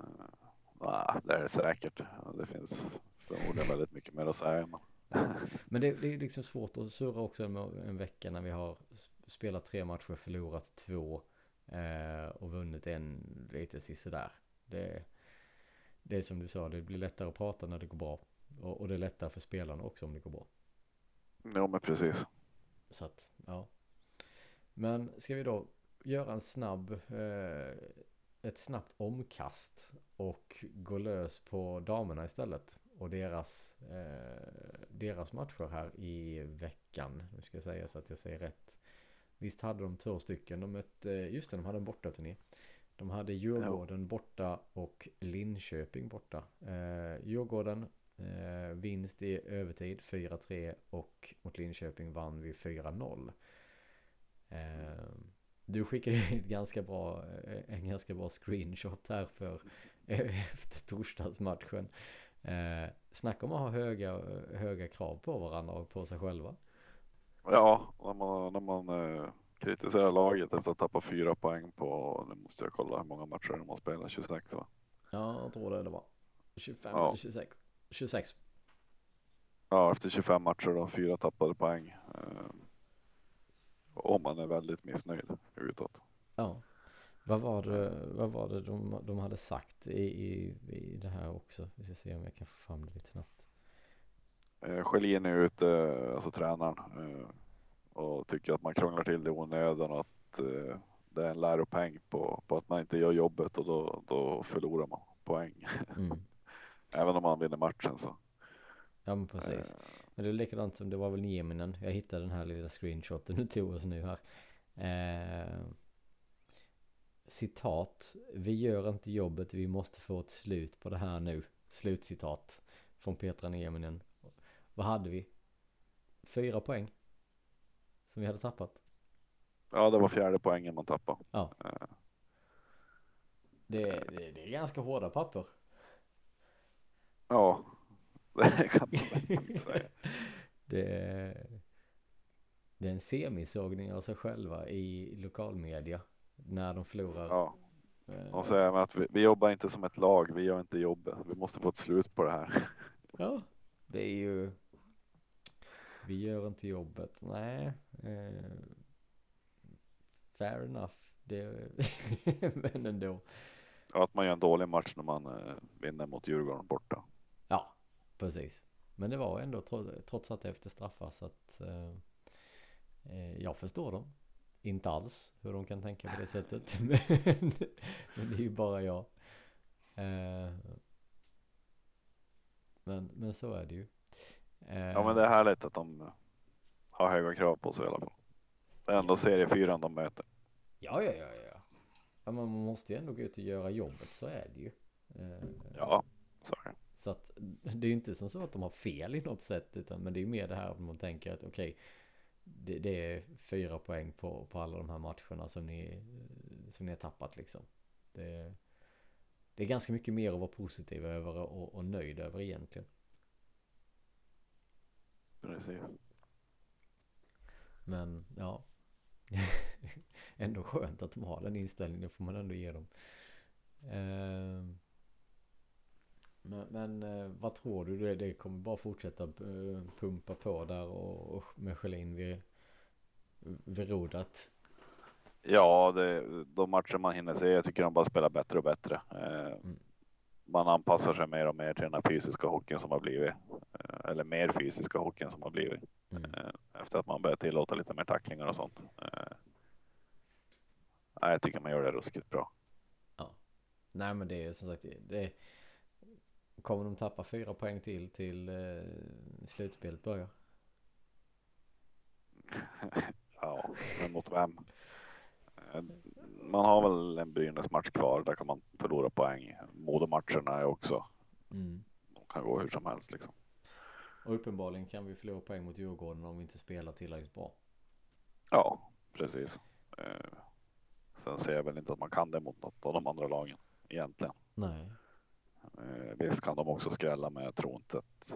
nah, det är det säkert. Det finns förmodligen väldigt mycket mer att säga. Men... Men det, det är liksom svårt att surra också en, en vecka när vi har spelat tre matcher, förlorat två eh, och vunnit en lite sisådär. Det, det är som du sa, det blir lättare att prata när det går bra. Och, och det är lättare för spelarna också om det går bra. Jo, men precis. Så att, ja. Men ska vi då göra en snabb, eh, ett snabbt omkast och gå lös på damerna istället. Och deras, eh, deras matcher här i veckan. Nu ska jag säga så att jag säger rätt. Visst hade de två stycken. De mötte, just det, de hade en bortaturné. De hade Djurgården borta och Linköping borta. Eh, Djurgården eh, vinst i övertid 4-3 och mot Linköping vann vi 4-0. Eh, du skickade ett ganska bra, eh, en ganska bra screenshot här för efter torsdagsmatchen. Eh, snacka om att ha höga, höga krav på varandra och på sig själva. Ja, när man, när man eh, kritiserar laget efter att tappa fyra poäng på, nu måste jag kolla hur många matcher de har spelat, 26 va? Ja, jag tror det det var. 25 Ja. eller 26. 26. Ja, efter 25 matcher då, fyra tappade poäng. Eh, och man är väldigt missnöjd utåt. Ja. Vad var det, vad var det de, de hade sagt i, i, i det här också? Vi ska se om jag kan få fram det lite snabbt. Eh, Schelin är ute, alltså tränaren, eh, och tycker att man krånglar till det i onödan och att eh, det är en läropeng på, på att man inte gör jobbet och då, då förlorar man poäng. Mm. Även om man vinner matchen så. Ja men precis. Eh, Men det är likadant som det var väl Nieminen. Jag hittade den här lilla screenshoten du tog oss nu här. Eh, citat. Vi gör inte jobbet, vi måste få ett slut på det här nu. Slutcitat. Från Petra Nieminen. Vad hade vi? Fyra poäng. Som vi hade tappat. Ja, det var fjärde poängen man tappade. Ja. Eh, Det, det, det är ganska hårda papper. Ja, det kan man säga. Det är, det är en semisågning av sig själva i lokalmedia när de förlorar. Ja, Eh, och så är att vi, vi jobbar inte som ett lag. Vi gör inte jobbet. Vi måste få ett slut på det här. Ja, det är ju. Vi gör inte jobbet. Nej. Eh, fair enough. Det, men ändå. Och att man gör en dålig match när man eh, vinner mot Djurgården borta. Ja, precis. Men det var ändå trots, att det efter straffar så att eh, eh, jag förstår dem. Inte alls hur de kan tänka på det sättet. Men, men det är ju bara jag. Eh, men, men så är det ju. Eh, Ja, men det är härligt att de har höga krav på sig i alla fall. Det är ändå seriefyran de möter. Ja, ja, ja, ja. ja men man måste ju ändå gå ut och göra jobbet, så är det ju. Eh, Ja, så är det. Så att det är ju inte som så att de har fel i något sätt, utan men det är ju mer det här att man tänker att okej, det, det är fyra poäng på, på alla de här matcherna som ni, som ni har tappat liksom. Det, det är ganska mycket mer att vara positiv över och, och nöjd över egentligen. Precis. Men ja, ändå skönt att de har den inställningen, det får man ändå ge dem. Eh, Men, men eh, vad tror du? Det, det kommer bara fortsätta eh, pumpa på där och, och med Schelin vid, vid rodret. Ja, det, de matcher man hinner se, jag tycker de bara spelar bättre och bättre. Eh, Mm. Man anpassar sig mer och mer till den här fysiska hockeyn som har blivit. Eh, eller mer fysiska hockeyn som har blivit. Mm. Eh, efter att man börjar tillåta lite mer tacklingar och sånt. Eh, nej, jag tycker man gör det ruskigt bra. Nej men det är ju som sagt det, det Kommer de tappa fyra poäng till till eh, slutspelet börjar? ja, men mot vem? Man har väl en Brynäs match kvar. Där kan man förlora poäng. Modomatcherna är också. Mm. De kan gå hur som helst liksom. Och uppenbarligen kan vi förlora poäng mot Djurgården om vi inte spelar tillräckligt bra. Ja, precis. Eh, sen ser jag väl inte att man kan det mot något av de andra lagen egentligen. Nej. Eh, visst kan de också skrälla men jag tror inte att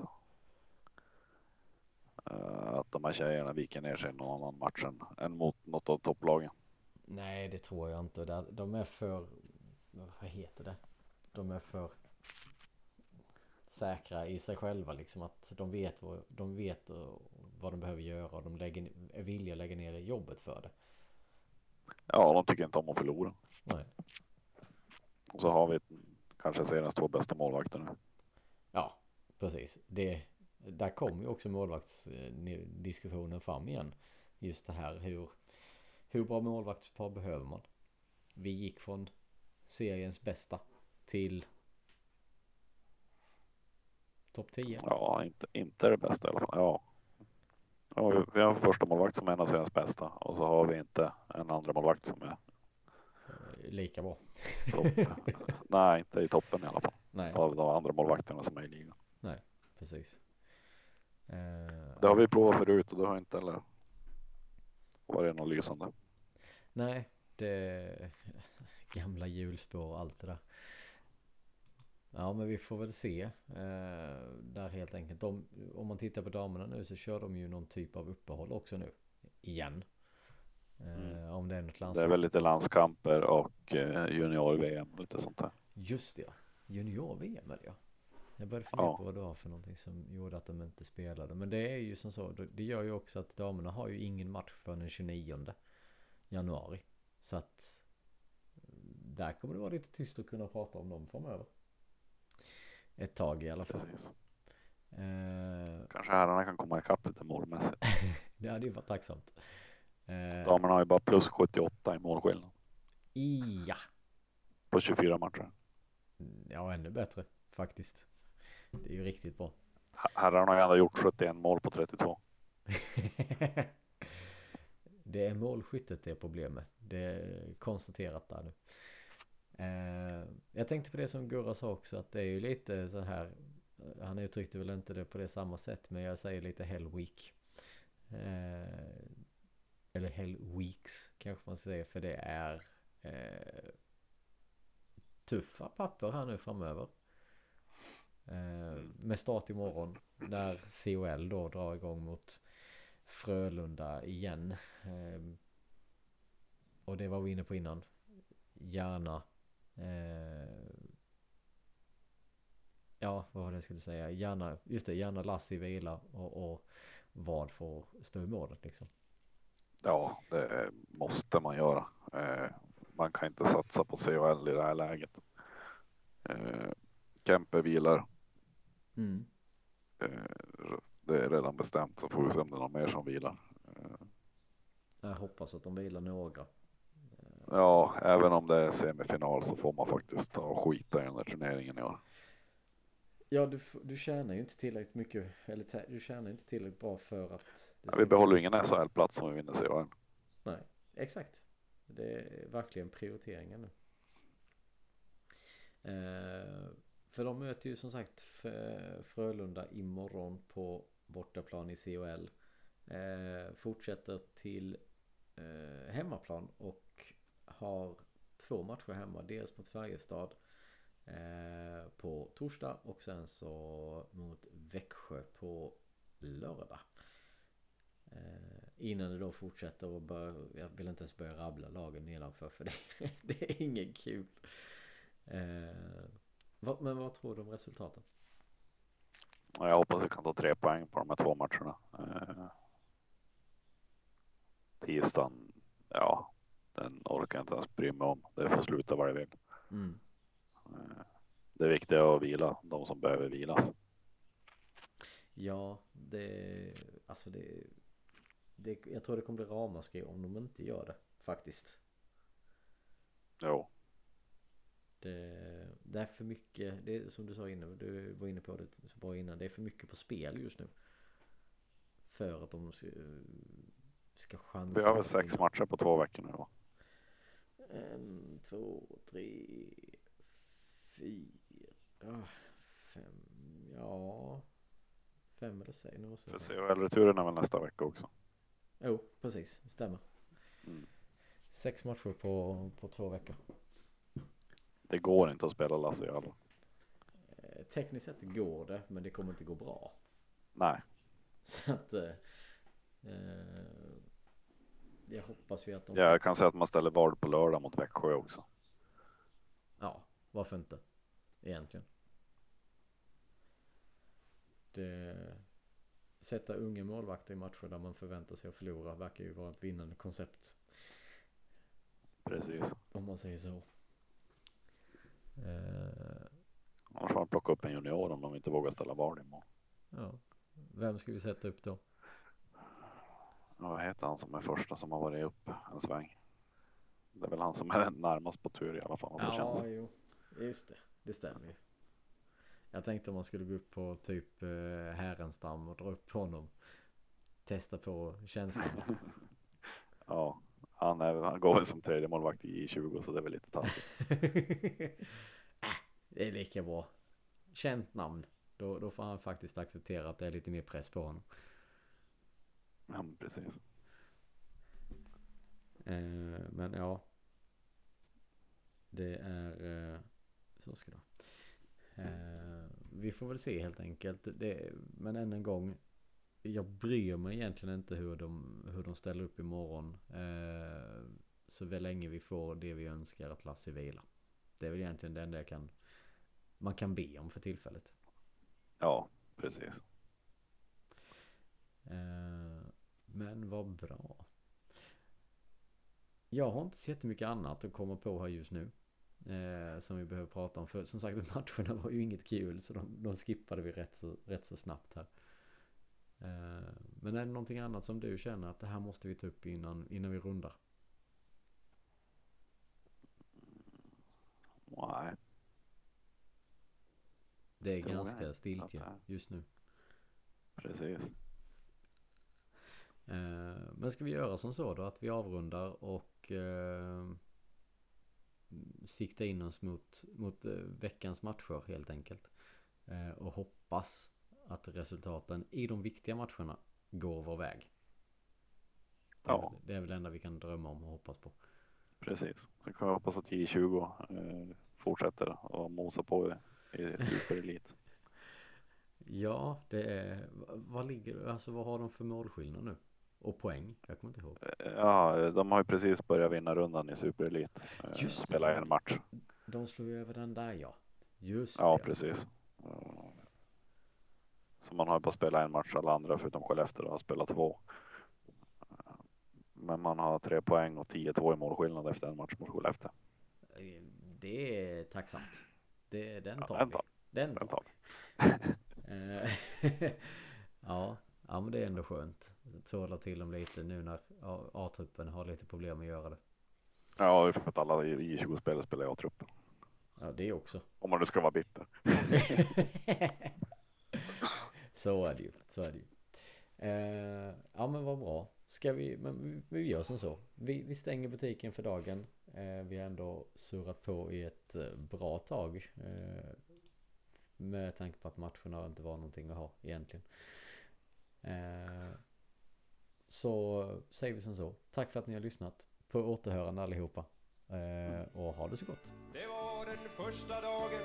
eh, att de här tjejerna viker ner sig i någon annan match än, än mot något av topplagen. Nej det tror jag inte. De är för Vad heter det? De är för säkra i sig själva liksom att de vet vad, de vet eh, vad de behöver göra och de lägger, är villiga att lägga ner jobbet för det. Ja, de tycker inte om att förlora. Nej. Och så har vi kanske seriens två bästa målvakter nu. Ja, precis. Det, där kom ju också målvaktsdiskussionen fram igen. Just det här hur, hur bra målvaktspar behöver man? Vi gick från seriens bästa till topp 10. Ja, inte, inte det bästa i alla fall. Ja. ja vi- har en första målvakt som är en av seriens bästa och så har vi inte en andra målvakt som är Eh, Lika bra. Nej, inte i toppen i alla fall. Nej, Av de andra målvakterna som är i ligan. precis. Eh, Det har vi provat förut och det har inte heller varit något lysande. Nej, det gamla hjulspår och allt det där. Ja, men vi får väl se eh, där helt enkelt. De, om man tittar på damerna nu så kör de ju någon typ av uppehåll också nu. Igen. Eh, Mm. Om det är något Det är väl lite landskamper och eh, junior-VM och lite sånt där. Just det, ja. Junior-VM är det ja. Jag började fundera Ja. på vad det var för någonting som gjorde att de inte spelade. Men det är ju som så. Det gör ju också att damerna har ju ingen match förrän den 29 januari. Så att där kommer det vara lite tyst att kunna prata om dem framöver. Ett tag i alla fall. Eh, Kanske herrarna kan komma ikapp lite målmässigt. det hade ju varit tacksamt. Eh, Damerna har ju bara plus 78 i målskillnad ja. på 24 matcher. Ja, ännu bättre faktiskt. Det är ju riktigt bra. Herrarna har ju ändå gjort 71 mål på 32. det är målskyttet det är problemet. Det är konstaterat där nu. Eh, jag tänkte på det som Gurra sa också att det är ju lite så här. Eh, han uttryckte väl inte det på det samma sätt men jag säger lite Hell Week. Eh, eller Hell Weeks kanske man ska säga för det är eh, tuffa papper här nu framöver. Eh, med start imorgon. Där COL då drar igång mot Frölunda igen. Eh, och det var vi inne på innan. Gärna. Eh, ja, vad var det jag skulle säga? Gärna, just det, gärna Lassi vila och, och vad får stå i målet liksom. Ja, det måste man göra. Eh, man kan inte satsa på CHL i det här läget. Kempe vilar. Mm. Det är redan bestämt så får vi se om det är någon mer som vilar. Jag hoppas att de vilar några. ja, även om det är semifinal så får man faktiskt ta och skita i den där turneringen i år. Ja, du, du tjänar ju inte tillräckligt mycket. Eller du tjänar inte tillräckligt bra för att. Ja, vi behåller ju ingen SHL-plats om vi vinner CHL. Nej, exakt. Det är verkligen prioriteringen nu. Eh, för de möter ju som sagt Frölunda imorgon på bortaplan i COL. Eh, fortsätter till eh, hemmaplan och har två matcher hemma. Dels mot Färjestad eh, på torsdag och sen så mot Växjö på lördag. Eh, innan det då fortsätter och bör, jag vill inte ens börja rabbla lagen nedanför för det, det är ingen kul. Eh, vad, men vad tror du om resultaten? Och jag hoppas vi kan ta tre poäng på de här två matcherna. Eh, tisdagen, ja, den orkar jag inte ens bry mig om. Det får sluta vad det vill. Mm. Eh, det viktiga är att vila de som behöver vilas. Ja, det, alltså det, det, jag tror det kommer bli ramaskri om de inte gör det faktiskt. Jo, Det, är för mycket, det är som du sa innan, du var inne på det så bra innan, det är för mycket på spel just nu. För att de ska, ska chansa. vi har väl sex matcher på två veckor nu va? En, två, tre, fyra, fem, ja. Fem eller sex, nu måste CHL-returen är väl nästa vecka också. Jo, precis, stämmer. Mm. Sex matcher på, på två veckor. Det går inte att spela Lasse alla. Eh, tekniskt sett går det, men det kommer inte gå bra. Nej, Så att eh, eh, jag hoppas ju att de jag kan säga att man ställer vard på lördag mot Växjö också. Ja, varför inte? Egentligen. Det... Sätta unga målvakter i matcher där man förväntar sig att förlora verkar ju vara ett vinnande koncept. Precis. Om man säger så. Eh, Annars får man plocka upp en junior om de inte vågar ställa vard i mål. ja. Vem ska vi sätta upp då? Ja, Vad heter han som är första som har varit upp en sväng? Det är väl han som är närmast på tur i alla fall. Ja, känns. jo. Just det. Det stämmer ju. Jag tänkte om man skulle gå upp på typ eh, Härenstam och dra upp honom. Testa på känslan. Ja, han, är, han går väl som tredje målvakt i 20 så det är väl lite taskigt. äh, det är lika bra. Känt namn. Då, då får han faktiskt acceptera att det är lite mer press på honom. Ja, precis. Eh, men ja. Det är eh, så ska det vara. Eh, vi får väl se helt enkelt. Det, men än en gång. Jag bryr mig egentligen inte hur de, hur de ställer upp imorgon. Eh, så väl länge vi får det vi önskar att Lasse vila. Det är väl egentligen det enda jag kan man kan be om för tillfället. Ja, precis. Eh, men vad bra. Jag har inte så jättemycket annat att komma på här just nu. Eh, som vi behöver prata om. För som sagt matcherna var ju inget kul. Så de, de skippade vi rätt så, rätt så snabbt här. Eh, men är det någonting annat som du känner att det här måste vi ta upp innan, innan vi rundar? Nej, Det är Tror jag ganska inte stiltje att just nu. precis. Eh, men ska vi göra som så då att vi avrundar och eh, sikta in oss mot, mot eh, veckans matcher helt enkelt. Eh, och hoppas att resultaten i de viktiga matcherna går vår väg. Det är, Ja. väl, det är väl det enda vi kan drömma om och hoppas på. Precis. Så kan vi hoppas att J20 eh, fortsätter att mosa på i, i superelit. Ja, det är, vad ligger, alltså vad har de för målskillnad nu? Och poäng? Jag kommer inte ihåg. Ja, de har ju precis börjat vinna rundan i superelit. Eh, Just. Spela en match. De slog ju över den där ja. Just Ja, det. precis. Eh, Så man har bara spelat en match, alla andra förutom Skellefteå har spelat två. Men man har tre poäng och 10-2 i målskillnad efter en match mot Skellefteå. Det är tacksamt. Det, den Ja, tar den vi. tar Den Den tar vi. Eh, ja, ja, men det är ändå skönt. Tåla till dem lite nu när A-truppen har lite problem att göra det. Ja, för att alla i 20-spelare spelar i A-truppen. Ja, det också. Om man nu ska vara bitter. så är det ju. Så är det ju. Eh, ja men vad bra. Ska vi, men vi, vi gör som så. Vi, vi stänger butiken för dagen. Eh, vi har ändå surrat på i ett eh, bra tag. Eh, med tanke på att matcherna inte var någonting att ha egentligen. Eh, så säger vi som så. Tack för att ni har lyssnat. På återhörande allihopa. Eh, och ha det så gott. Det var den första dagen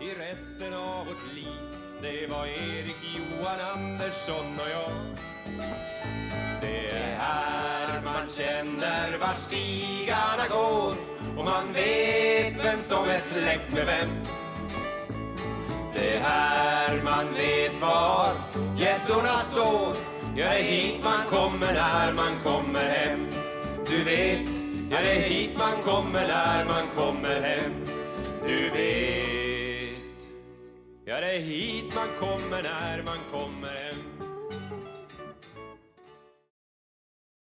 i resten av vårt liv det var Erik, Johan, Andersson och jag. Det är här man känner vart stigarna går. Och man vet vem som är släkt med vem. Det är här man vet var gäddorna står. Ja, det är hit man kommer när man kommer hem. Du vet, ja det är hit man kommer när man kommer hem. Du vet, Ja, det är hit man kommer när man kommer. hem